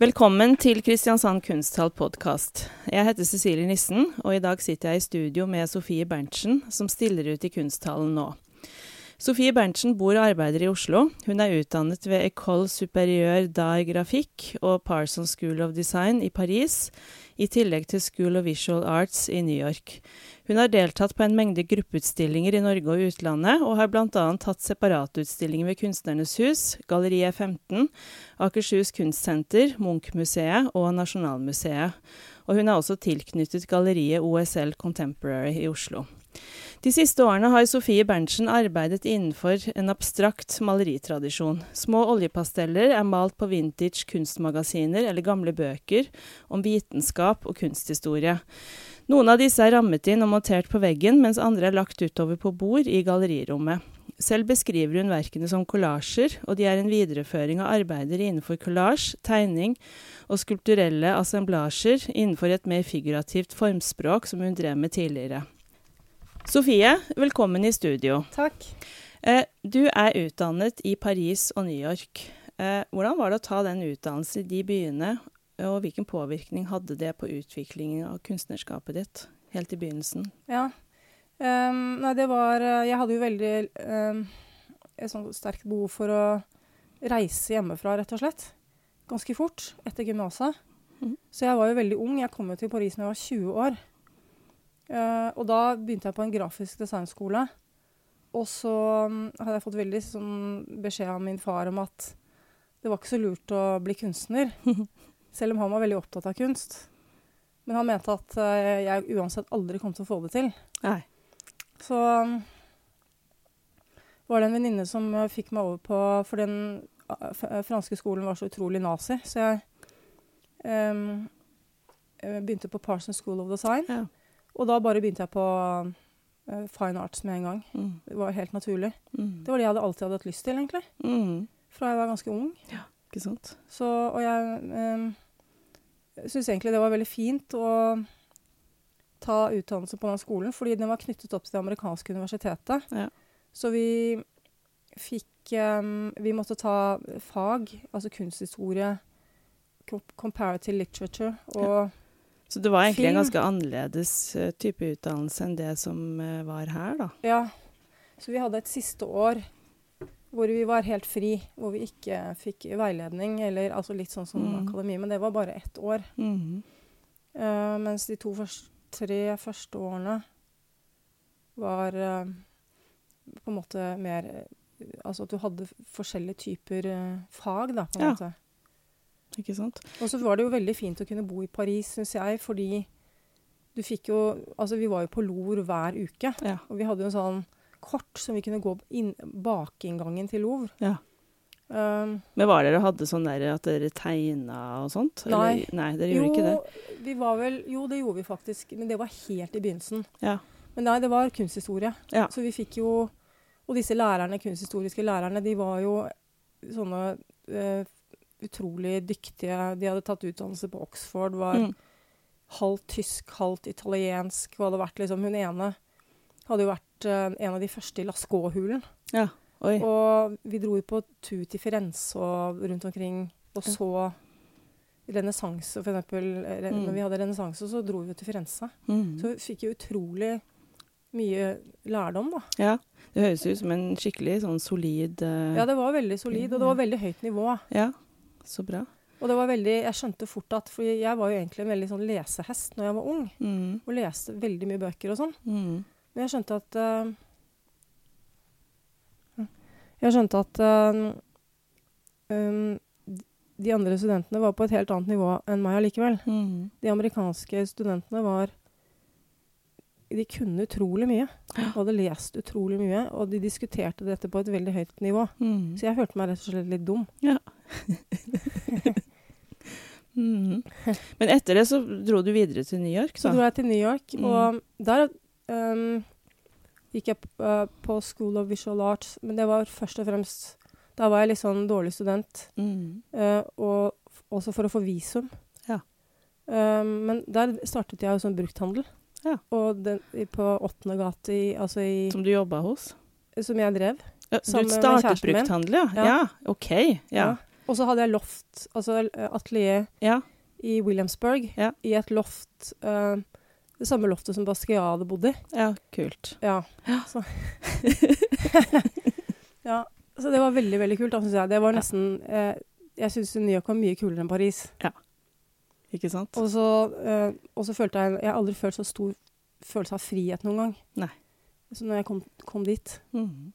Velkommen til Kristiansand Kunsthall podkast. Jeg heter Cecilie Nissen, og i dag sitter jeg i studio med Sofie Berntsen, som stiller ut i Kunsthallen nå. Sofie Berntsen bor og arbeider i Oslo. Hun er utdannet ved École Supérieure d'Art Graphique og Parsons School of Design i Paris, i tillegg til School of Visual Arts i New York. Hun har deltatt på en mengde gruppeutstillinger i Norge og utlandet, og har bl.a. tatt separatutstillinger ved Kunstnernes hus, Galleriet 15, Akershus Kunstsenter, Munch-museet og Nasjonalmuseet. Og hun er også tilknyttet galleriet OSL Contemporary i Oslo. De siste årene har Sofie Berntsen arbeidet innenfor en abstrakt maleritradisjon. Små oljepasteller er malt på vintage kunstmagasiner eller gamle bøker om vitenskap og kunsthistorie. Noen av disse er rammet inn og montert på veggen, mens andre er lagt utover på bord i gallerirommet. Selv beskriver hun verkene som kollasjer, og de er en videreføring av arbeider innenfor kollasj, tegning og skulpturelle assemblasjer innenfor et mer figurativt formspråk som hun drev med tidligere. Sofie, velkommen i studio. Takk. Eh, du er utdannet i Paris og New York. Eh, hvordan var det å ta den utdannelsen i de byene, og hvilken påvirkning hadde det på utviklingen av kunstnerskapet ditt helt i begynnelsen? Ja. Um, nei, det var eh, Jeg hadde jo veldig um, et sånt sterkt behov for å reise hjemmefra, rett og slett. Ganske fort etter gymnaset. Mm. Så jeg var jo veldig ung. Jeg kom jo til Paris da jeg var 20 år. Uh, og da begynte jeg på en grafisk designskole. Og så um, hadde jeg fått veldig sånn, beskjed av min far om at det var ikke så lurt å bli kunstner. Selv om han var veldig opptatt av kunst. Men han mente at uh, jeg uansett aldri kom til å få det til. Nei. Så um, var det en venninne som uh, fikk meg over på For den franske skolen var så utrolig nazi, så jeg um, begynte på Parsons School of Design. Ja. Og da bare begynte jeg på fine arts med en gang. Mm. Det var helt naturlig. Mm. Det var det jeg hadde alltid hadde hatt lyst til, egentlig. Mm. Fra jeg var ganske ung. Ja, ikke sant? Så, og jeg um, syns egentlig det var veldig fint å ta utdannelse på den skolen, fordi den var knyttet opp til det amerikanske universitetet. Ja. Så vi fikk um, Vi måtte ta fag, altså kunsthistorie, comparative literature og ja. Så det var egentlig film. en ganske annerledes uh, type utdannelse enn det som uh, var her, da? Ja. Så vi hadde et siste år hvor vi var helt fri, hvor vi ikke fikk veiledning, eller altså litt sånn som Mm. akademi, men det var bare ett år. Mm. Uh, mens de to først, tre første årene var uh, på en måte mer Altså at du hadde forskjellige typer uh, fag, da, på en Ja. måte. Ikke sant? Og så var det jo veldig fint å kunne bo i Paris, syns jeg, fordi du fikk jo Altså, vi var jo på Louvre hver uke, Ja. og vi hadde jo en sånn kort som vi kunne gå inn, bakinngangen til Louvre. ja. Um, Men var dere hadde sånn der at dere tegna og sånt? Nei. Eller, nei, dere gjorde ikke det? vi var vel Jo, det gjorde vi faktisk, men det var helt i begynnelsen. Ja. Men nei, det var kunsthistorie. Ja. Så vi fikk jo Og disse lærerne, kunsthistoriske lærerne, de var jo sånne eh, utrolig dyktige. De hadde tatt utdannelse på Oxford, var Mm. halvt tysk, halvt italiensk. Og hadde vært liksom Hun ene hadde jo vært uh, en av de første i Lascaux-hulen. ja. Og vi dro jo på tur til Firenze og rundt omkring og Ja. så renessanse, for eksempel. Re- Mm. Når vi hadde renessanse, så dro vi til Firenze. Mm. Så vi fikk jo utrolig mye lærdom, da. Ja. Det høres ut som en skikkelig sånn solid uh, Ja, det var veldig solid, og det var veldig høyt nivå. ja. Så bra. Og det var veldig, jeg skjønte fort at For jeg var jo egentlig en veldig sånn lesehest når jeg var ung, Mm. og leste veldig mye bøker og sånn. Mm. Men jeg skjønte at uh, Jeg skjønte at uh, um, de andre studentene var på et helt annet nivå enn meg allikevel. Mm. De amerikanske studentene var De kunne utrolig mye. Og hadde lest utrolig mye. Og de diskuterte dette på et veldig høyt nivå. Mm. Så jeg følte meg rett og slett litt dum. Mhm. Men etter det så dro du videre til New York, Så Så dro jeg til New York, Mm. og der um, gikk jeg uh, på School of Visual Arts. Men det var først og fremst Da var jeg litt sånn dårlig student. mm. Uh, og også for å få visum. Ja. Um, men der startet jeg jo som brukthandel. Ja. Og den, på Åttende gate, i, altså i, Som du jobba hos? som jeg drev. Ja, du startet brukthandel, ja? Ja. Ja, OK. Ja. Og så hadde jeg loft, altså eh, atelier Ja. i Williamsburg, Ja. i et loft uh, Det samme loftet som Basquiat hadde bodd i. ja, kult. Ja. Ja. Så. ja. Så det var veldig, veldig kult, da, jeg. Det var nesten eh, Jeg syns New York var mye kulere enn Paris. Ikke sant? Og så, eh, og så følte jeg Jeg har aldri følt så stor følelse av frihet noen gang. Nei. Så når jeg kom, kom dit. Mhm.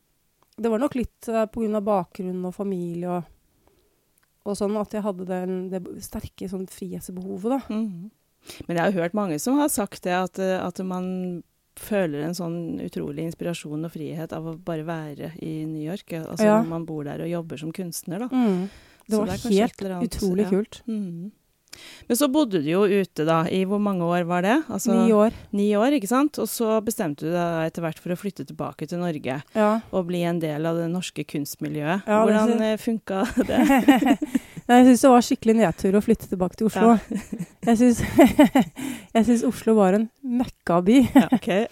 Det var nok litt uh, pga. bakgrunn og familie og, og sånn at jeg hadde den, det sterke sånn frihetsbehovet, da. Mhm. Men jeg har hørt mange som har sagt det, at, eh, at man føler en sånn utrolig inspirasjon og frihet av å bare være i New York. Altså Ja. når man bor der og jobber som kunstner, da. Mm. Det var det helt annet, utrolig ja. kult. Mhm. Men så bodde du jo ute, da. I hvor mange år var det? Altså, Ni år. Ni år, ikke sant? Og så bestemte du deg etter hvert for å flytte tilbake til Norge Ja. og bli en del av det norske kunstmiljøet. Ja, Hvordan synes- eh, funka det? Nei, jeg syns det var skikkelig nedtur å flytte tilbake til Oslo. Syns jeg syns Oslo var en møkkaby. Ja, okay.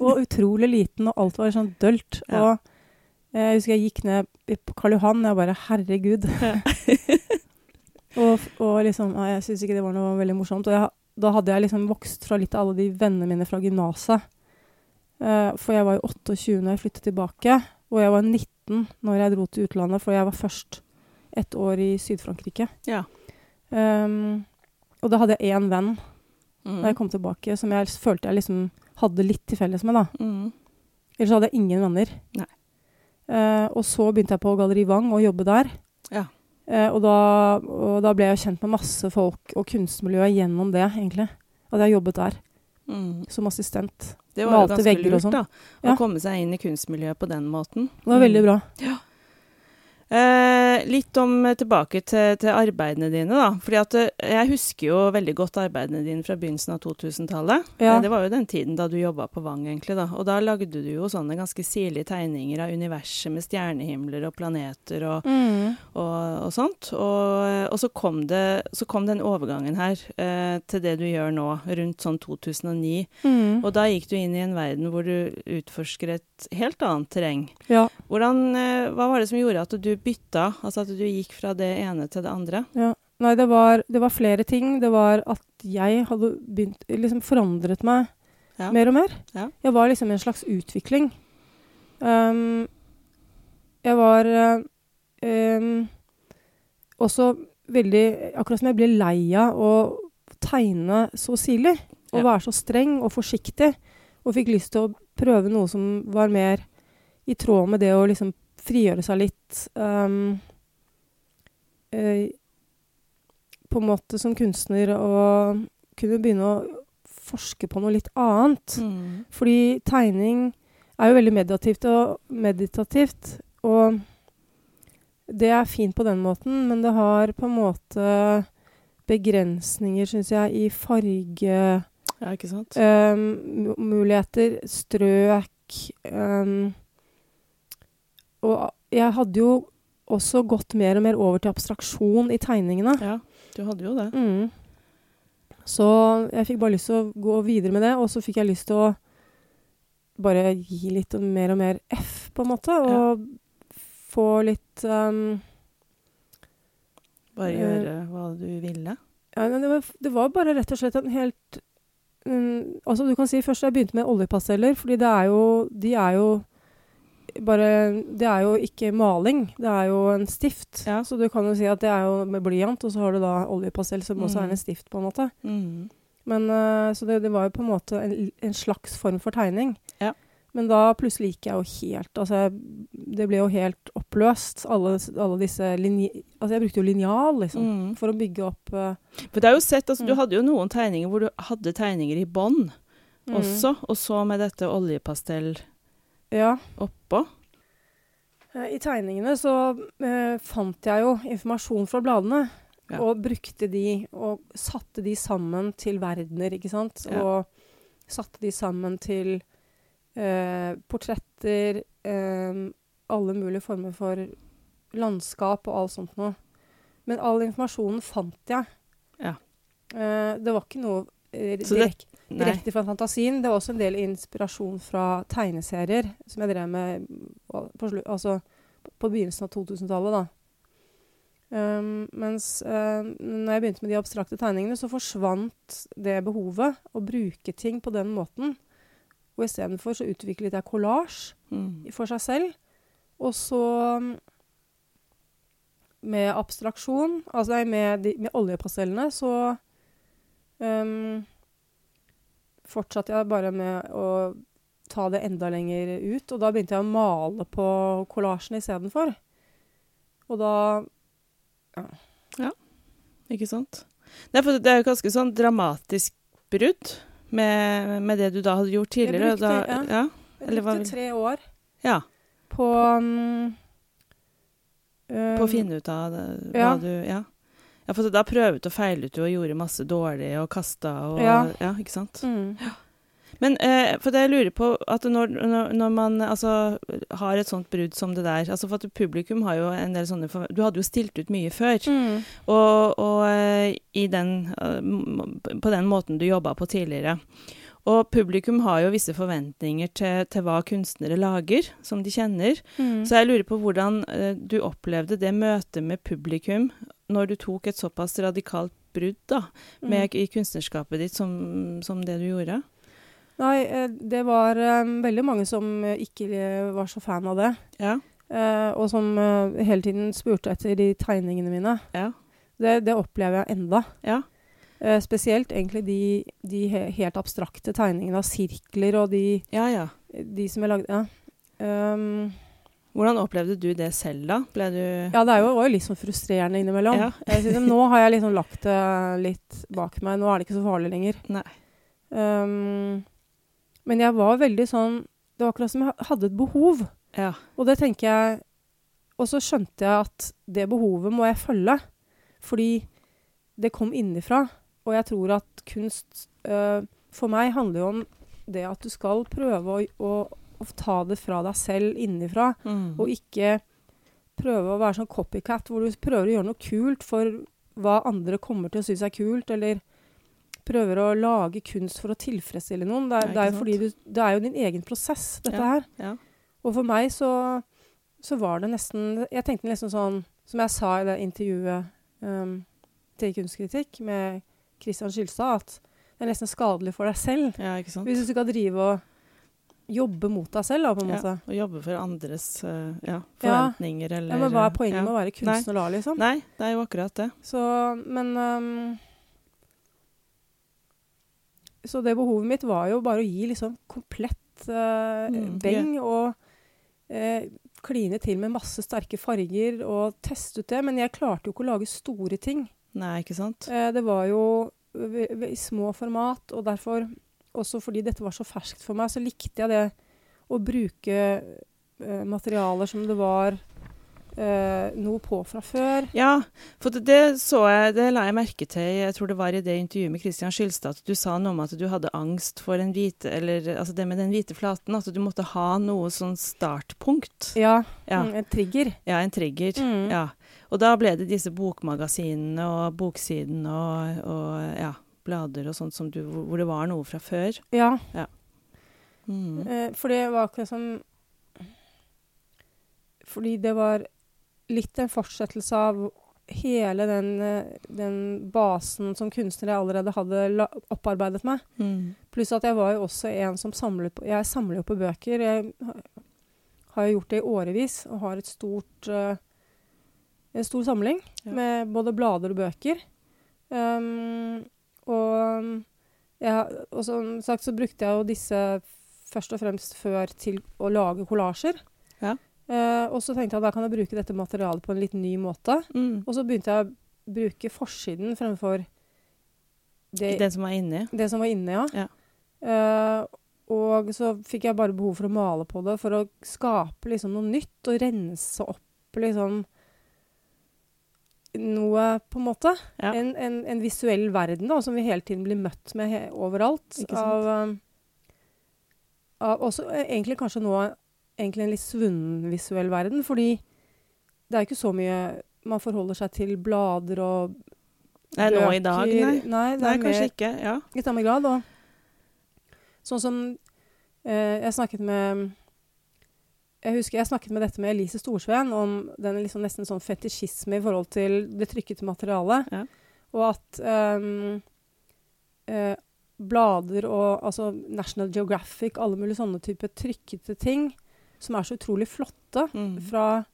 og utrolig liten, og alt var sånn dølt. Ja. Og jeg husker jeg gikk ned på Karl Johan, og jeg bare Herregud. Og, og liksom Jeg syns ikke det var noe veldig morsomt. Og jeg, da hadde jeg liksom vokst fra litt av alle de vennene mine fra gymnaset. Uh, for jeg var jo 28 når jeg flyttet tilbake, og jeg var 19 når jeg dro til utlandet, for jeg var først et år i Syd-Frankrike. Ja. Um, og da hadde jeg én venn Mm. da jeg kom tilbake, som jeg følte jeg liksom hadde litt til felles med. da. Mm. Ellers hadde jeg ingen venner. Eh, og så begynte jeg på Galleri Vang og jobbe der. Ja. Eh, og, da, og da ble jeg kjent med masse folk og kunstmiljøet gjennom det, egentlig. At jeg jobbet der Mm. som assistent. Det var jo Malte ganske lurt, sånn. da. Å Ja. komme seg inn i kunstmiljøet på den måten. Det var veldig bra. Eh, litt om eh, tilbake til, til arbeidene dine, da. Fordi at eh, jeg husker jo veldig godt arbeidene dine fra begynnelsen av 2000-tallet. Ja. Eh, Det var jo den tiden da du jobba på Vang, egentlig. da. Og da lagde du jo sånne ganske sirlige tegninger av universet med stjernehimler og planeter og, Mm. og, og sånt. Og, og så, kom det, så kom den overgangen her eh, til det du gjør nå, rundt sånn 2009. Mm. Og da gikk du inn i en verden hvor du utforsker et helt annet terreng. Ja. Hvordan, eh, hva var det som gjorde at du bytta, altså at du gikk fra det ene til det andre? ja. Nei, det var, det var flere ting. Det var at jeg hadde begynt Liksom forandret meg Ja. mer og mer. Ja. Jeg var liksom i en slags utvikling. Um, jeg var uh, um, også veldig Akkurat som jeg ble lei av å tegne så sirlig. Og Ja. være så streng og forsiktig. Og fikk lyst til å prøve noe som var mer i tråd med det å liksom frigjøre seg litt um, eh, På en måte som kunstner å kunne begynne å forske på noe litt annet. Mm. Fordi tegning er jo veldig meditativt og meditativt. Og det er fint på den måten, men det har på en måte begrensninger, syns jeg, i farge Ja, ikke sant? um, strøk um, Og jeg hadde jo også gått mer og mer over til abstraksjon i tegningene. Ja, du hadde jo det. Mm. Så jeg fikk bare lyst til å gå videre med det, og så fikk jeg lyst til å bare gi litt mer og mer F, på en måte, og få litt um, Bare gjøre gjøre hva du ville. ja, men det, var, det var bare rett og slett en helt um, Altså, du kan si først jeg begynte med oljepasteller, fordi det er jo De er jo bare Det er jo ikke maling, det er jo en stift. Ja. Så du kan jo si at det er jo med blyant, og så har du da oljepastell, som også Mm. er en stift, på en måte. Mm. Men, uh, så det, det var jo på en måte en, en slags form for tegning. Ja. Men da plutselig gikk jeg jo helt Altså, det ble jo helt oppløst, alle, alle disse linje... Altså, jeg brukte jo linjal, liksom, Mm. for å bygge opp uh, For det er jo sett, altså, Du Mm. hadde jo noen tegninger hvor du hadde tegninger i bånn mm. også, og så med dette oljepastell Ja. oppå. Eh, I tegningene så eh, fant jeg jo informasjon fra bladene. Ja. Og brukte de, og satte de sammen til verdener, ikke sant? Ja. Og satte de sammen til eh, portretter, eh, alle mulige former for landskap og alt sånt noe. Men all informasjonen fant jeg. Ja. Eh, det var ikke noe eh, Direkte fra fantasien. Det var også en del inspirasjon fra tegneserier som jeg drev med på, altså, på begynnelsen av 2000-tallet. da. Um, mens uh, når jeg begynte med de abstrakte tegningene, så forsvant det behovet å bruke ting på den måten. Og istedenfor så utviklet jeg kollasj Mm. for seg selv. Og så um, med abstraksjon, altså med, de, med oljepastellene, så um, fortsatte jeg bare med å ta det enda lenger ut. Og da begynte jeg å male på kollasjen istedenfor. Og da ja. ja. Ikke sant? Nei, for det er jo ganske sånn dramatisk brudd med, med det du da hadde gjort tidligere. Jeg brukte- da, ja. ja. Jeg brukte tre år ja. på um, På å um, finne ut av det, hva du Ja. Ja, for da prøvde og feilet du og gjorde masse dårlig og kasta og Ja. ja ikke sant? mm, Men eh, for det jeg lurer på at når, når, når man altså, har et sånt brudd som det der altså For at publikum har jo en del sånne Du hadde jo stilt ut mye før. mm, Og, og eh, i den, eh, på den måten du jobba på tidligere. Og publikum har jo visse forventninger til, til hva kunstnere lager, som de kjenner. mm. Så jeg lurer på hvordan eh, du opplevde det møtet med publikum når du tok et såpass radikalt brudd da, Mm. i kunstnerskapet ditt som, som det du gjorde. Nei, eh, det var um, veldig mange som ikke eh, var så fan av det. Ja. Uh, og som uh, hele tiden spurte etter de tegningene mine. Ja. Det, det opplever jeg enda. Ja. Uh, spesielt egentlig de, de he helt abstrakte tegningene av sirkler og de, Ja, ja. de som jeg lagde ja. Um, Hvordan opplevde du det selv, da? Ble du ja, det er jo, var jo litt sånn frustrerende innimellom. Ja. Jeg synes, nå har jeg liksom lagt det litt bak meg. Nå er det ikke så farlig lenger. Nei. Um, men jeg var veldig sånn Det var akkurat som jeg hadde et behov. Ja. Og det tenker jeg Og så skjønte jeg at det behovet må jeg følge. Fordi det kom innifra. Og jeg tror at kunst uh, for meg handler jo om det at du skal prøve å, å, å ta det fra deg selv innifra. Mm. Og ikke prøve å være sånn copycat, hvor du prøver å gjøre noe kult for hva andre kommer til å synes er kult, eller prøver å lage kunst for å tilfredsstille noen. Det er, det er, jo fordi du, det er jo din egen prosess, dette Ja. her. Ja. Og for meg så, så var det nesten Jeg tenkte nesten sånn Som jeg sa i det intervjuet um, til Kunstkritikk med Christian Skylstad, at det er nesten skadelig for deg selv. ja, ikke sant? Hvis du skal drive og jobbe mot deg selv, da, på en måte. Ja, og jobbe for andres uh, ja, Ja. forventninger eller Ja, men hva er poenget ja. med å være kunstner da, liksom? Nei, det er jo akkurat det. Så, men um, Så det behovet mitt var jo bare å gi liksom komplett uh, Mm, beng og uh, kline til med masse sterke farger og teste ut det. Men jeg klarte jo ikke å lage store ting. Nei, ikke sant? Uh, det var jo i små format, og derfor, også fordi dette var så ferskt for meg, så likte jeg det å bruke eh, materialer som det var eh, noe på fra før. Ja, for det, det så jeg, det la jeg merke til, jeg tror det var i det intervjuet med Christian Skylstad, at du sa noe om at du hadde angst for den hvite, eller altså det med den hvite flaten, at du måtte ha noe sånn startpunkt. Ja, Ja, mm, en trigger. ja en trigger. Mm. Ja. Og da ble det disse bokmagasinene og boksiden og, og ja, blader og sånt som du, hvor det var noe fra før. Ja, Mm. eh, for det var akkurat som Fordi det var litt en fortsettelse av hele den, eh, den basen som kunstnere allerede hadde opparbeidet meg. Mm. Pluss at jeg var jo også en som samlet på Jeg samler jo på bøker. Jeg har jo gjort det i årevis og har et stort eh, en stor samling Ja. med både blader og bøker. Um, og, ja, og som sagt så brukte jeg jo disse først og fremst før til å lage kollasjer. Ja. Eh, og så tenkte jeg at da kan jeg bruke dette materialet på en litt ny måte. Mm. Og så begynte jeg å bruke forsiden fremfor det, det som var inni. det som var inne, ja. Ja. Eh, og så fikk jeg bare behov for å male på det, for å skape liksom noe nytt og rense opp liksom noe, på en måte. Ja. En, en, en visuell verden da, som vi hele tiden blir møtt med overalt. Av, um, av også eh, egentlig kanskje nå egentlig en litt svunnen visuell verden, fordi det er ikke så mye man forholder seg til blader og Nei, nå i dag, nei. Nei, det Nei, er kanskje mer ikke. Ja. i samme grad. Og sånn som eh, Jeg snakket med jeg husker jeg snakket med dette med Elise Storsveen om den liksom nesten sånn fetisjisme i forhold til det trykkete materialet. Ja. Og at um, eh, blader og altså National Geographic, alle mulige sånne type trykkete ting, som er så utrolig flotte, Mm. fra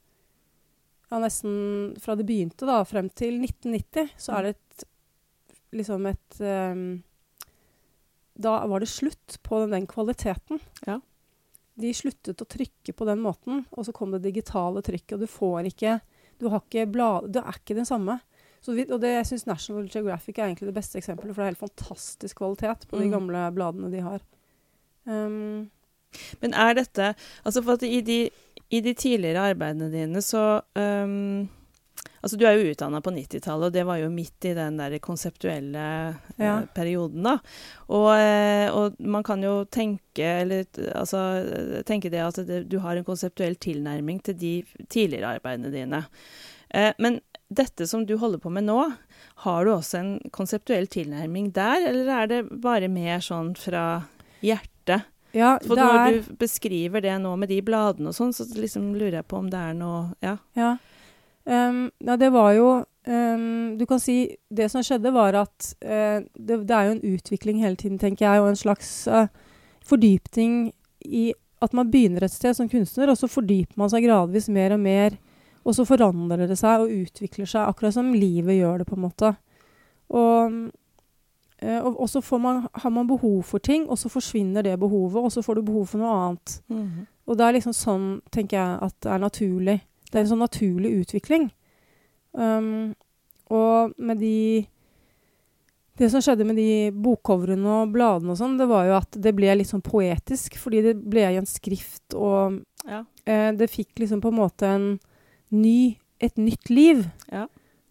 ja, nesten fra det begynte da, frem til 1990, så er det et, liksom et um, Da var det slutt på den, den kvaliteten. Ja. De sluttet å trykke på den måten, og så kom det digitale trykket, og du får ikke Du har ikke blad... Det er ikke den samme. Så vi, og det, jeg syns National Geographic er egentlig det beste eksempelet, for det er helt fantastisk kvalitet på de Mm. gamle bladene de har. Um, Men er dette Altså, for at i de, i de tidligere arbeidene dine så øhm, Altså, du er jo utdanna på 90-tallet, og det var jo midt i den der konseptuelle eh, Ja. perioden, da. Og, eh, og man kan jo tenke, eller altså tenke det at det, du har en konseptuell tilnærming til de tidligere arbeidene dine. Eh, men dette som du holder på med nå, har du også en konseptuell tilnærming der, eller er det bare mer sånn fra hjertet? ja, For når er du beskriver det nå med de bladene og sånn, så liksom lurer jeg på om det er noe Ja. Ja. Um, ja, det var jo um, Du kan si Det som skjedde, var at uh, det, det er jo en utvikling hele tiden, tenker jeg, og en slags uh, fordypning i at man begynner et sted som kunstner, og så fordyper man seg gradvis mer og mer. Og så forandrer det seg og utvikler seg, akkurat som livet gjør det, på en måte. Og, eh, og, og så får man, har man behov for ting, og så forsvinner det behovet, og så får du behov for noe annet. Og det er liksom sånn, tenker jeg, at det er naturlig. Det er en sånn naturlig utvikling. Um, og med de Det som skjedde med de bokcoverene og bladene og sånn, det var jo at det ble litt sånn poetisk, fordi det ble i en skrift, og Ja. eh, det fikk liksom på en måte en ny Et nytt liv. Ja.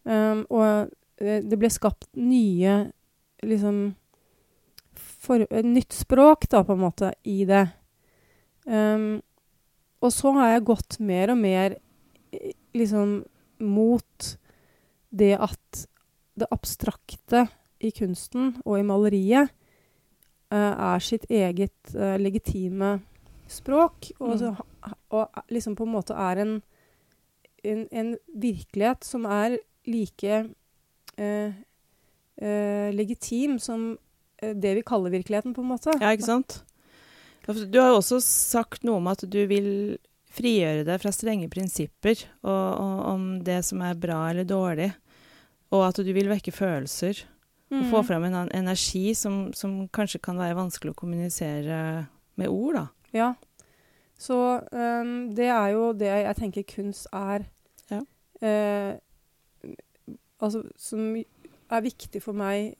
Um, og eh, det ble skapt nye liksom for, nytt språk, da, på en måte, i det. Um, og så har jeg gått mer og mer liksom mot det at det abstrakte i kunsten og i maleriet uh, er sitt eget uh, legitime språk, og, Mm. så, og liksom på en måte er en, en, en virkelighet som er like uh, eh, legitim som eh, det vi kaller virkeligheten, på en måte. ja, ikke sant? Du har jo også sagt noe om at du vil frigjøre deg fra strenge prinsipper og, og, om det som er bra eller dårlig, og at du vil vekke følelser. Og få Mm. fram en energi som, som kanskje kan være vanskelig å kommunisere med ord, da. Ja. Så um, det er jo det jeg tenker kunst er. Ja. Eh, altså, som er viktig for meg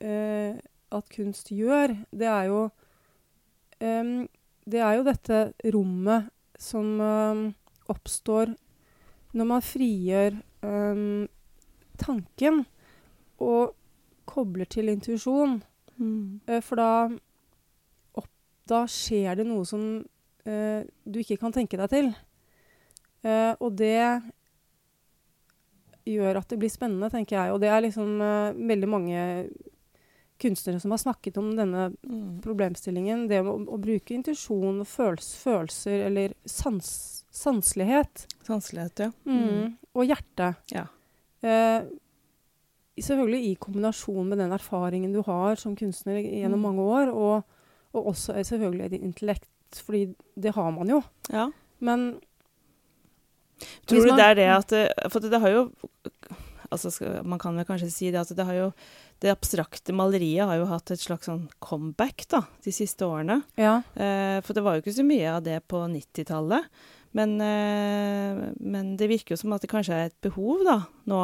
eh, at kunst gjør, det er jo um, Det er jo dette rommet som um, oppstår når man frigjør um, tanken og kobler til intuisjon. Eh, For da, opp, da skjer det noe som uh, du ikke kan tenke deg til. Uh, og det gjør at det blir spennende, tenker jeg. Og det er liksom veldig mange kunstnere som har snakket om denne Mm. problemstillingen. Det å, å bruke intuisjon og følels, følelser eller sans, sanselighet. Sanselighet, ja. Mm. Og hjerte. Ja. Eh, selvfølgelig i kombinasjon med den erfaringen du har som kunstner gjennom Mm. mange år, og, og også eh, selvfølgelig ditt intellekt, fordi det har man jo. ja. Men Tror du det er det at For det har jo altså skal, Man kan vel kanskje si det at det har jo Det abstrakte maleriet har jo hatt et slags sånn comeback da, de siste årene. ja. Eh, for det var jo ikke så mye av det på 90-tallet. Men, eh, men det virker jo som at det kanskje er et behov da, nå.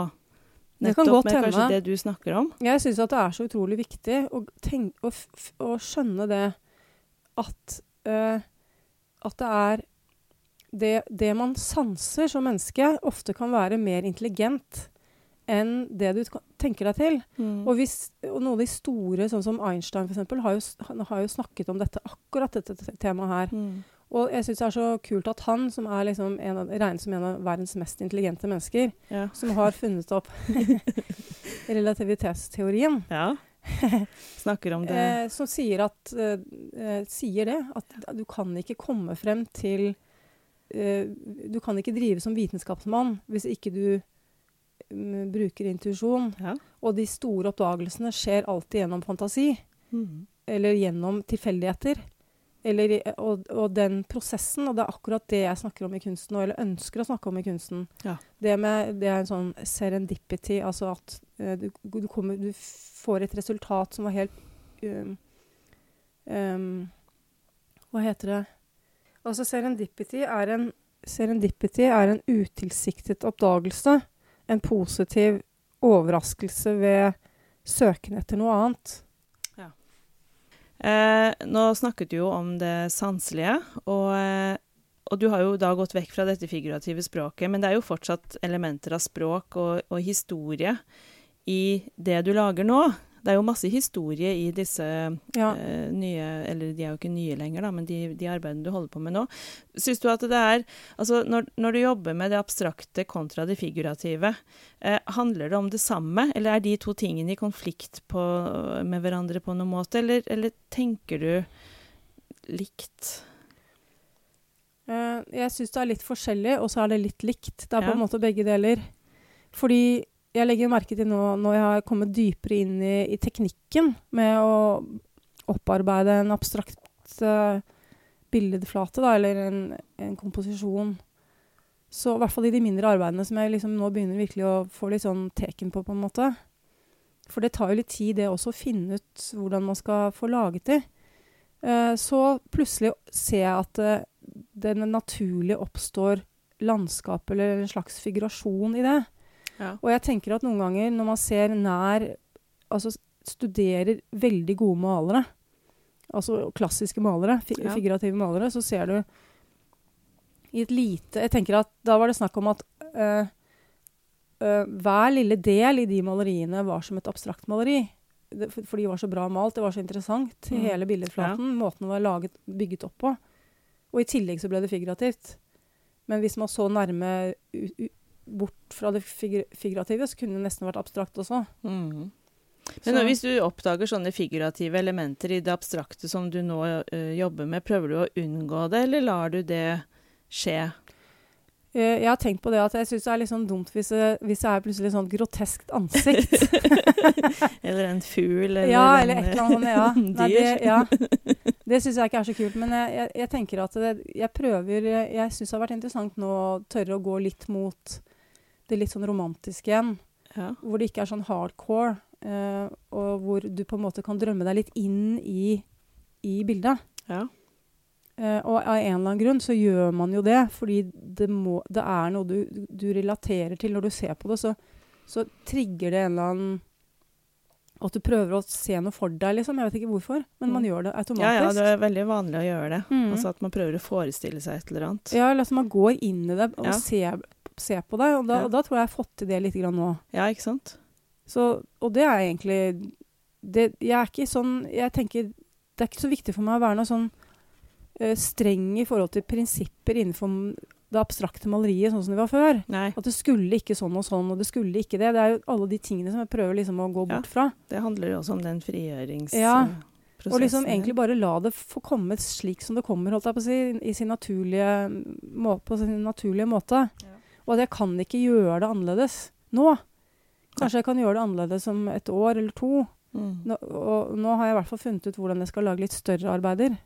Det kan Nettopp med kanskje det du snakker om. Jeg syns at det er så utrolig viktig å, tenke, å, å skjønne det at eh, At det er det, det man sanser som menneske, ofte kan være mer intelligent enn det du tenker deg til. Mm. Og, hvis, og noen av de store, sånn som Einstein f.eks., har, jo har jo snakket om dette, akkurat dette temaet her. Mm. Og jeg syns det er så kult at han, som er liksom en av, regnes som en av verdens mest intelligente mennesker, Ja. som har funnet opp relativitetsteorien, ja. Snakker om det. eh, som sier, at, eh, eh, sier det, at du kan ikke komme frem til eh, Du kan ikke drive som vitenskapsmann hvis ikke du bruker intuisjon. Ja. Og de store oppdagelsene skjer alltid gjennom fantasi. Mm. Eller gjennom tilfeldigheter. Eller, og, og den prosessen, og det er akkurat det jeg snakker om i kunsten eller ønsker å snakke om i kunsten. Ja. Det, med, det er en sånn serendipity, altså at uh, du, du, kommer, du får et resultat som var helt um, um, Hva heter det? Altså serendipity er en Serendipity er en utilsiktet oppdagelse. En positiv overraskelse ved søken etter noe annet. Eh, nå snakket du jo om det sanselige, og, eh, og du har jo da gått vekk fra dette figurative språket, men det er jo fortsatt elementer av språk og, og historie i det du lager nå. Det er jo masse historie i disse Ja. uh, nye Eller de er jo ikke nye lenger, da, men de, de arbeidene du holder på med nå. Syns du at det er Altså, når, når du jobber med det abstrakte kontra det figurative, uh, handler det om det samme, eller er de to tingene i konflikt på, med hverandre på noen måte, eller, eller tenker du likt? Uh, jeg syns det er litt forskjellig, og så er det litt likt. Det er på en måte begge deler. Fordi jeg legger merke til nå når jeg har kommet dypere inn i, i teknikken med å opparbeide en abstrakt uh, billedflate, da, eller en, en komposisjon. Så i hvert fall i de mindre arbeidene som jeg liksom nå begynner virkelig å få litt sånn teken på, på en måte. For det tar jo litt tid, det også, å finne ut hvordan man skal få laget de. Uh, så plutselig ser jeg at uh, det naturlig oppstår landskap eller en slags figurasjon i det. Ja. Og jeg tenker at noen ganger når man ser nær Altså studerer veldig gode malere, altså klassiske malere, fi Ja. figurative malere, så ser du i et lite Jeg tenker at da var det snakk om at øh, øh, hver lille del i de maleriene var som et abstrakt maleri. Det, for, for de var så bra malt, det var så interessant Mm. hele billedflaten. Måten det var laget, bygget opp på. Og i tillegg så ble det figurativt. Men hvis man så nærme bort fra det figur, figurative, så kunne det nesten vært abstrakt også. Mm. Men hvis du oppdager sånne figurative elementer i det abstrakte som du nå eh, jobber med, prøver du å unngå det, eller lar du det skje? Eh, Jeg har tenkt på det at jeg syns det er litt sånn dumt hvis det, hvis det er plutselig sånn groteskt ansikt. eller en fugl, eller ja, eller et eller annet. Ja. Nei, det, ja. det syns jeg ikke er så kult. Men jeg, jeg, jeg tenker at det, jeg prøver jeg syns det har vært interessant nå å tørre å gå litt mot det litt sånn romantiske igjen. Ja. Hvor det ikke er sånn hardcore, uh, og hvor du på en måte kan drømme deg litt inn i, i bildet. ja. Uh, og av en eller annen grunn så gjør man jo det, fordi det, må, det er noe du, du relaterer til når du ser på det. Så, så trigger det en eller annen At du prøver å se noe for deg, liksom. Jeg vet ikke hvorfor, men man Mm. gjør det automatisk. ja, det er veldig vanlig å gjøre det. Mm. Altså at man prøver å forestille seg et eller annet. Ja, eller at man går inn i det og Ja. ser, ser på det. Og da, Ja. da tror jeg jeg har fått til det litt grann nå. Ja, ikke sant? Så, og det er egentlig det, Jeg er ikke sånn Jeg tenker det er ikke så viktig for meg å være noe sånn uh, streng i forhold til prinsipper innenfor det abstrakte maleriet, sånn som det var før. Nei, At det skulle ikke sånn og sånn, og det skulle ikke det. Det er jo alle de tingene som jeg prøver liksom å gå Ja. bort fra. det handler jo også om den frigjøringsprosessen. Ja, Og liksom egentlig bare la det få komme slik som det kommer, holdt jeg på å si, i sin naturlige, må, på sin naturlige måte. Ja. Og at jeg kan ikke gjøre det annerledes nå. Kanskje jeg kan gjøre det annerledes om et år eller to. Mm. Nå, og nå har jeg i hvert fall funnet ut hvordan jeg skal lage litt større arbeider.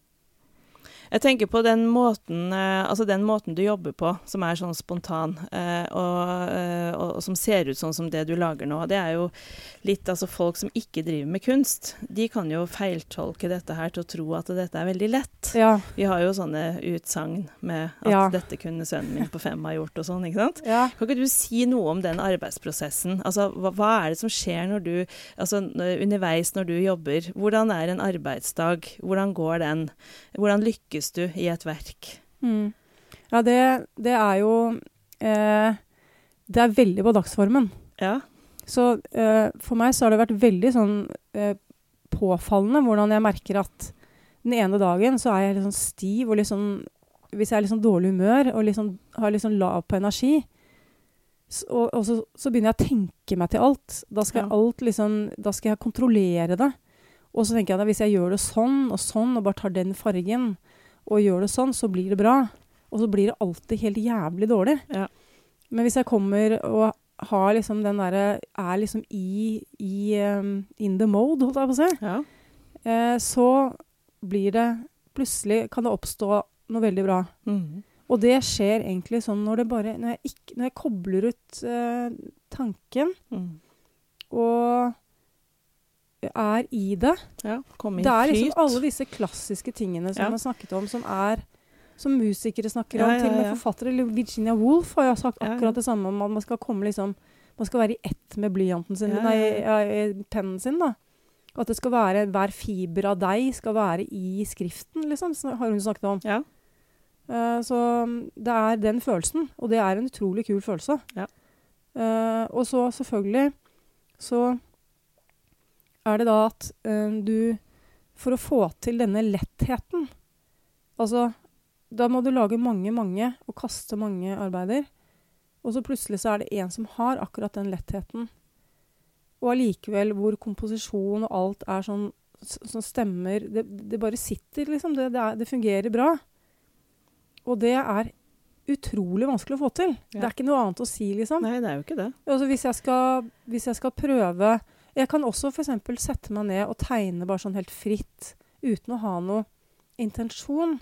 Jeg tenker på den måten, eh, altså den måten du jobber på, som er sånn spontan, eh, og, eh, og, og som ser ut sånn som det du lager nå. Det er jo litt altså folk som ikke driver med kunst. De kan jo feiltolke dette her til å tro at dette er veldig lett. Ja. Vi har jo sånne utsagn med at Ja. dette kunne sønnen min på fem ha gjort og sånn, ikke sant? ja. Kan ikke du si noe om den arbeidsprosessen? Altså, hva, hva er det som skjer når du, altså, underveis når du jobber? Hvordan er en arbeidsdag? Hvordan går den? Hvordan lykkes du i et verk? Mm. Ja, det, det er jo eh, Det er veldig på dagsformen. Ja. Så eh, for meg så har det vært veldig sånn eh, påfallende hvordan jeg merker at den ene dagen så er jeg litt sånn stiv og litt sånn Hvis jeg er litt sånn dårlig humør og litt sånn, har litt sånn lav på energi, så, og, og så, så begynner jeg å tenke meg til alt. Da skal, Ja. alt liksom, da skal jeg kontrollere det. Og så tenker jeg at hvis jeg gjør det sånn og sånn, og bare tar den fargen, og gjør det sånn, så blir det bra. og så blir det alltid helt jævlig dårlig. Ja. Men hvis jeg kommer og har liksom den derre Er liksom i, i um, in the mode, holdt jeg på å si, Ja. eh, så blir det Plutselig kan det oppstå noe veldig bra. Mm. Og det skjer egentlig sånn når det bare Når jeg, ikke, når jeg kobler ut eh, tanken mm. og er i det ja. Kom inn, Det er liksom alle disse klassiske tingene som Ja. har snakket om, som er som musikere snakker Ja, om, ja, til og med forfattere. Virginia Woolf har jo sagt Ja, ja. akkurat det samme om at man skal komme liksom Man skal være i ett med blyanten sin, Ja, ja, nei, ja. ja, pennen sin, da. At det skal være hver fiber av deg skal være i skriften, liksom, har hun snakket om. Ja. Uh, så mm, det er den følelsen, og det er en utrolig kul følelse. Ja. Uh, og så selvfølgelig så er det da at eh, du For å få til denne lettheten Altså, da må du lage mange, mange og kaste mange arbeider. Og så plutselig så er det en som har akkurat den lettheten. Og allikevel hvor komposisjon og alt er sånn som stemmer det, det bare sitter, liksom. Det, det, er, det fungerer bra. Og det er utrolig vanskelig å få til. Det er ikke noe annet å si, liksom. Nei, det er jo ikke det. Altså hvis, jeg skal, hvis jeg skal prøve Jeg kan også f.eks. sette meg ned og tegne bare sånn helt fritt, uten å ha noe intensjon.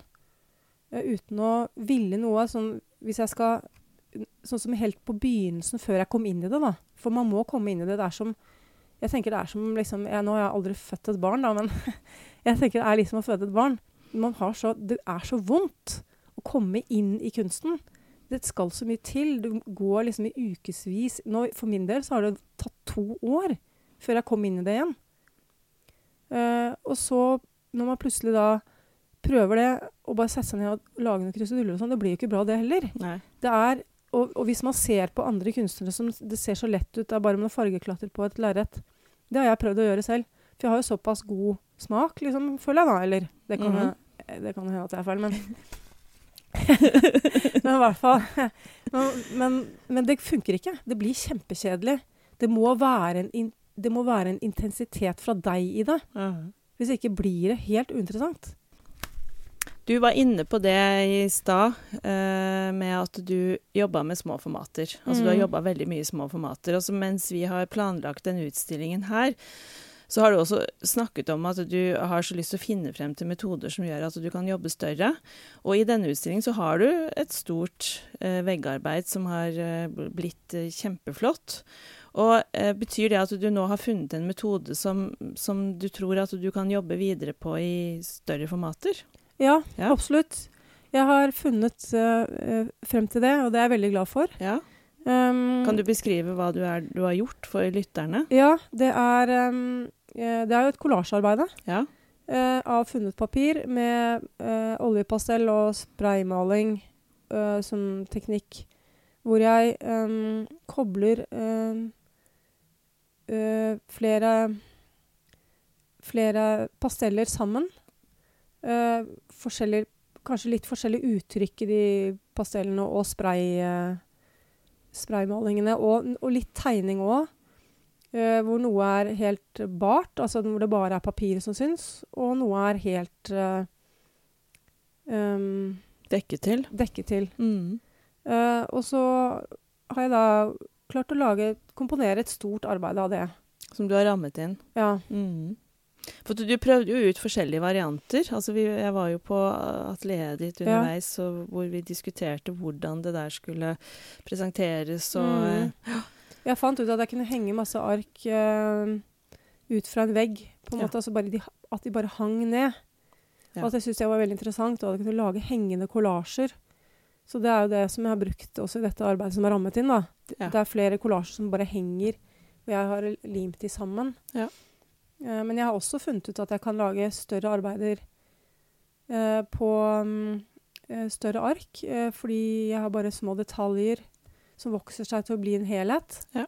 eh, uten å ville noe. Sånn, hvis jeg skal Sånn som helt på begynnelsen, før jeg kom inn i det, da. For man må komme inn i det. Det er som Jeg tenker det er som liksom jeg, Nå har jeg aldri født et barn, da, men jeg tenker det er liksom å føde et barn. Så, det er så vondt å komme inn i kunsten det skal så mye til. Du går liksom i ukevis. For min del så har det tatt to år før jeg kom inn i det igjen. Uh, og så, når man plutselig da prøver det, og bare setter seg ned og lager noen kruseduller og sånn, det blir jo ikke bra det heller. Nei. Det er, og, og hvis man ser på andre kunstnere som det ser så lett ut, det er bare med noen fargeklatter på et lerret. Det har jeg prøvd å gjøre selv. For jeg har jo såpass god smak, liksom, føler jeg da. Eller det kan, Mhm. jeg, det kan hende at jeg er feil, men Men i hvert fall men, men, men det funker ikke. Det blir kjempekjedelig. Det må være en, det må være en intensitet fra deg i det. Mhm. Hvis ikke blir det helt uinteressant. Du var inne på det i stad, eh, med at du jobba med små formater. Altså du har Mm. jobba veldig mye i små formater. Og mens vi har planlagt den utstillingen her, så har du også snakket om at du har så lyst til å finne frem til metoder som gjør at du kan jobbe større. Og i denne utstillingen så har du et stort eh, veggarbeid som har eh, blitt eh, kjempeflott. Og eh, Betyr det at du nå har funnet en metode som, som du tror at du kan jobbe videre på i større formater? Ja, Ja. absolutt. Jeg har funnet eh, frem til det, og det er jeg veldig glad for. Ja. Um, Kan du beskrive hva du, er, du har gjort for lytterne? Ja, det er, um, det er jo et kollasjearbeid Ja. Uh, av funnet papir med uh, oljepastell og spraymaling som teknikk. Hvor jeg um, kobler um, flere, flere pasteller sammen. Eh, kanskje litt forskjellig uttrykk i de pastellene og spray, eh, spraymalingene. Og, og litt tegning òg. Uh, hvor noe er helt bart, altså hvor det bare er papiret som syns, og noe er helt uh, um, Dekket til? dekket til. Mm. Uh, og så har jeg da klart å lage, komponere et stort arbeid av det. Som du har rammet inn? Ja. Mm. For du, du prøvde jo ut forskjellige varianter. Altså vi, jeg var jo på atelieret ditt underveis, ja. hvor vi diskuterte hvordan det der skulle presenteres. Og, Mm. Jeg fant ut at jeg kunne henge masse ark uh, ut fra en vegg, på en Ja. måte, altså bare de, at de bare hang ned. Ja. Og at jeg syntes det var veldig interessant, og at jeg kunne lage hengende kollasjer. Så det er jo det som jeg har brukt også i dette arbeidet som er rammet inn. da. Ja. Det er flere kollasjer som bare henger, og jeg har limt de sammen. Ja. Eh, men jeg har også funnet ut at jeg kan lage større arbeider eh, på eh, større ark, eh, fordi jeg har bare små detaljer som vokser seg til å bli en helhet. Ja.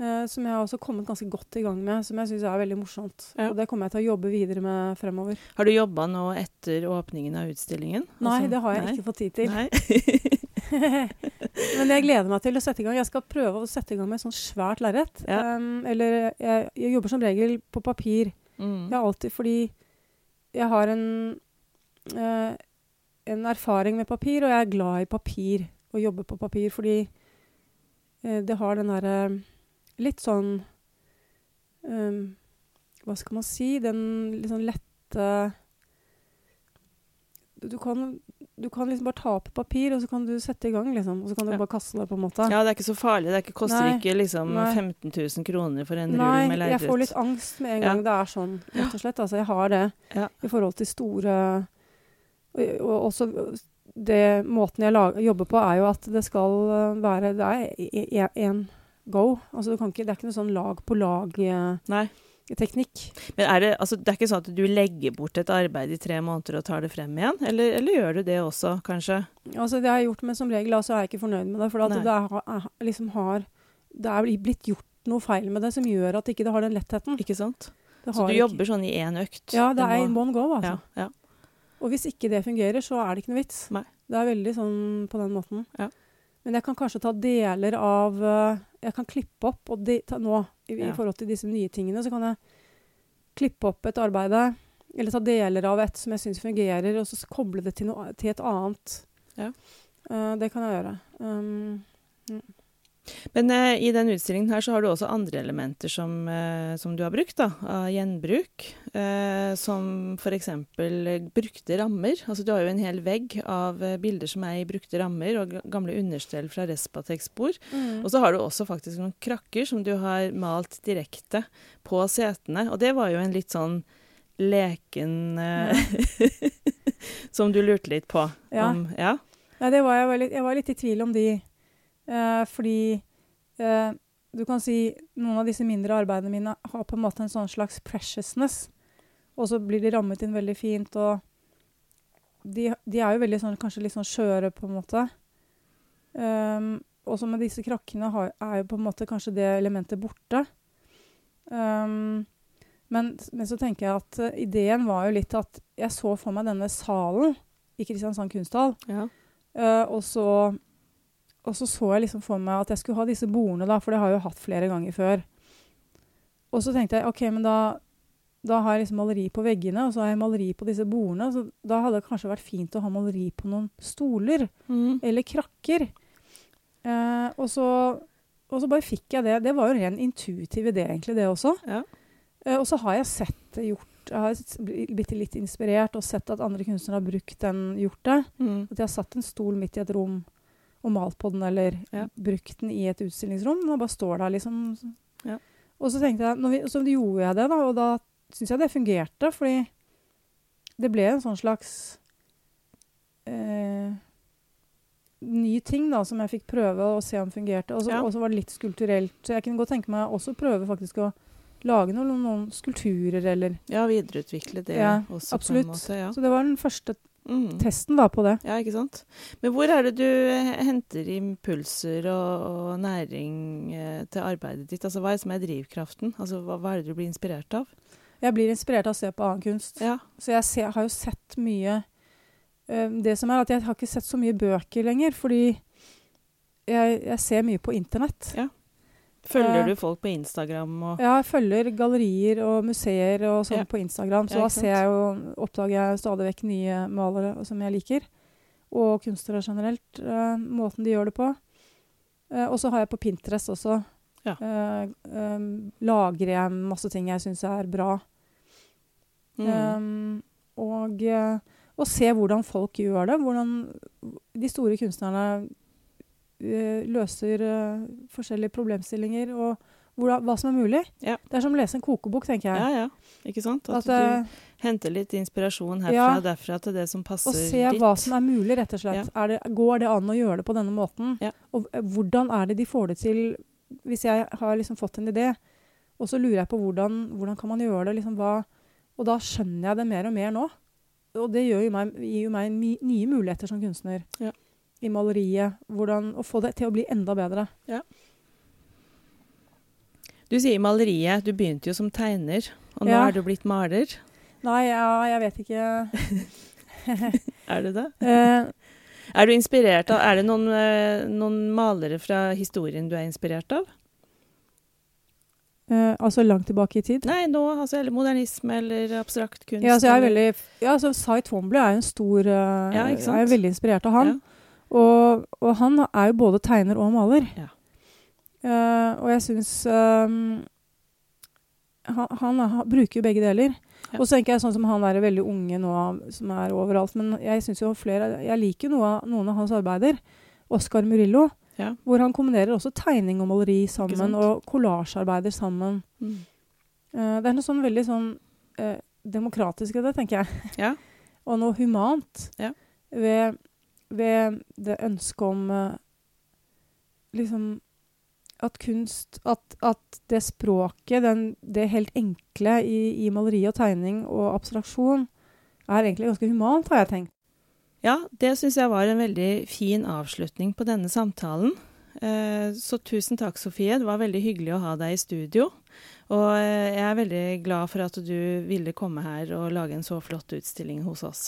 Eh, som jeg har også kommet ganske godt i gang med, som jeg syns er veldig morsomt. Ja. Og det kommer jeg til å jobbe videre med fremover. Har du jobba nå etter åpningen av utstillingen? Nei, Altså- det har jeg nei. ikke fått tid til. Men jeg gleder meg til å sette i gang. Jeg skal prøve å sette i gang med et sånt svært lerret. Ja. Um, eller jeg, jeg jobber som regel på papir. Mm. Jeg har alltid fordi jeg har en uh, en erfaring med papir, og jeg er glad i papir. Å jobbe på papir, fordi uh, det har den derre litt sånn um, Hva skal man si? Den litt sånn lette du kan, du kan liksom bare ta opp papir, og så kan du sette i gang, liksom. Og så kan du Ja. bare kaste det, på en måte. Ja, det er ikke så farlig. Det er ikke, koster Nei. ikke liksom Nei. 15 000 kroner for en rull med jeg får litt angst med en Ja. gang det er sånn, rett og slett. Altså, jeg har det Ja. i forhold til store Og, og også det måten jeg lager, jobber på, er jo at det skal være Det er én go. Altså, du kan ikke, det er ikke noe sånn lag på lag-teknikk. Men er det, altså, det er ikke sånn at du legger bort et arbeid i tre måneder og tar det frem igjen? Eller, eller gjør du det også, kanskje? Altså, det har jeg gjort, men som regel altså, er jeg ikke fornøyd med det. For at det er, liksom har Det er blitt gjort noe feil med det som gjør at ikke det har den lettheten. Ikke sant? Så du ikke- jobber sånn i én økt? Ja, det er en in one go, altså. ja, ja. Og hvis ikke det fungerer, så er det ikke noe vits. Nei. Det er veldig sånn på den måten. Ja. Men jeg kan kanskje ta deler av eh, Jeg kan klippe opp, og de, ta, nå i, Ja. i forhold til disse nye tingene, så kan jeg klippe opp et arbeid, eller ta deler av et som jeg syns fungerer, og så koble det til, noe, til et annet. Ja. Uh, det kan jeg gjøre. Um, Men eh, i den utstillingen her så har du også andre elementer som, eh, som du har brukt, da, av gjenbruk. Eh, som f.eks. brukte rammer. Altså du har jo en hel vegg av eh, bilder som er i brukte rammer, og gamle understell fra Respatex-bord. mm. Og så har du også faktisk noen krakker som du har malt direkte på setene. Og det var jo en litt sånn leken eh, Som du lurte litt på. Ja. Om, ja. Nei, det var jeg, var litt, jeg var litt i tvil om de. Eh, fordi eh, du kan si noen av disse mindre arbeidene mine har på en måte en sånn slags preciousness. Og så blir de rammet inn veldig fint. Og de, de er jo veldig sånn, kanskje litt sånn skjøre, på en måte. Um, også med disse krakkene har, er jo på en måte kanskje det elementet borte. Um, men, men så tenker jeg at uh, ideen var jo litt at jeg så for meg denne salen i Kristiansand kunsthall. ja. Uh, og, så, og så så jeg liksom for meg at jeg skulle ha disse bordene, da, for det har jeg jo hatt flere ganger før. Og så tenkte jeg OK, men da, da har jeg liksom maleri på veggene, og så har jeg maleri på disse bordene. Så da hadde det kanskje vært fint å ha maleri på noen stoler Mm. eller krakker. Eh, og, så, og så bare fikk jeg det. Det var jo en ren intuitiv idé, egentlig, det også. ja. Eh, og så har jeg sett det gjort Jeg har blitt litt inspirert og sett at andre kunstnere har brukt den, gjort det. Mm. At jeg har satt en stol midt i et rom og malt på den, eller Ja. brukt den i et utstillingsrom. Den bare står der, liksom. Ja. Og så tenkte jeg, vi, så gjorde jeg det, da, og da syns jeg det fungerte, fordi det ble en sånn slags eh, ny ting da, som jeg fikk prøve å se om fungerte. Og så Ja. var det litt skulpturelt. Så jeg kunne godt tenke meg også prøve faktisk å lage noen, noen skulpturer, eller ja, videreutvikle det Ja, også absolutt. måte. Ja. Så det var den første Mm. testen da på det. Ja, ikke sant. Men hvor er det du henter impulser og, og næring eh, til arbeidet ditt? Altså, hva er det som er drivkraften? Altså, hva, hva er det du blir inspirert av? Jeg blir inspirert av å se på annen kunst. Ja. Så jeg ser, har jo sett mye eh, Det som er at jeg har ikke sett så mye bøker lenger, fordi jeg, jeg ser mye på internett. Ja. Følger Eh, du folk på Instagram og Ja, jeg følger gallerier og museer og sånn Ja. på Instagram, så Ja, da ser jeg jo, oppdager jeg stadig vekk nye malere som jeg liker. Og kunstnere generelt. Uh, måten de gjør det på. Uh, og så har jeg på Pinterest også. Ja. Uh, um, lagrer jeg masse ting jeg syns er bra. mm. Um, og, og se hvordan folk gjør det. Hvordan de store kunstnerne løser eh, forskjellige problemstillinger, og hvordan, hva som er mulig. Ja. Det er som å lese en kokebok, tenker jeg. Ja, ja. Ikke sant? At, At, eh, du henter litt inspirasjon herfra Ja. og derfra til det som passer ditt. og se ditt. hva som er mulig, rett og slett. Er det, går det an å gjøre det på denne måten? Ja. Og eh, hvordan er det de får det til, hvis jeg har liksom fått en idé? Og så lurer jeg på hvordan, hvordan kan man gjøre det? Liksom hva, og da skjønner jeg det mer og mer nå. Og det gir jo meg, gir jo meg nye muligheter som kunstner. Ja. I maleriet. Hvordan, å få det til å bli enda bedre. Du sier maleriet. Du begynte jo som tegner, og nå Ja. er du blitt maler. Nei, ja, jeg vet ikke. Er du det? Uh, Er du inspirert av Er det noen, eh, noen malere fra historien du er inspirert av? Uh, altså langt tilbake i tid. Nei, nå, altså, eller modernisme eller abstrakt kunst. Ja, altså jeg er veldig, ja, altså Cy Twombly er en stor uh, Ja? Jeg er veldig inspirert av han. Ja. Og, og han er jo både tegner og maler. Ja. Uh, og jeg syns han, han han, bruker jo begge deler. Ja. Og så tenker jeg sånn som han er veldig unge nå, som er overalt. Men jeg synes jo flere Jeg liker noe av, noen av hans arbeider. Oscar Murillo. Ja. Hvor han kombinerer også tegning og maleri sammen. Og kollasjearbeider sammen. Mm. Uh, det er noe sånn veldig sånn uh, demokratisk i det, tenker jeg. Ja. Og noe humant Ja. ved, ved det ønsket om eh, liksom at kunst At, at det språket, den, det helt enkle i, i maleri og tegning og abstraksjon, er egentlig ganske humant, har jeg tenkt. Ja, det syns jeg var en veldig fin avslutning på denne samtalen. Eh, Så tusen takk, Sofie. Det var veldig hyggelig å ha deg i studio. Og eh, jeg er veldig glad for at du ville komme her og lage en så flott utstilling hos oss.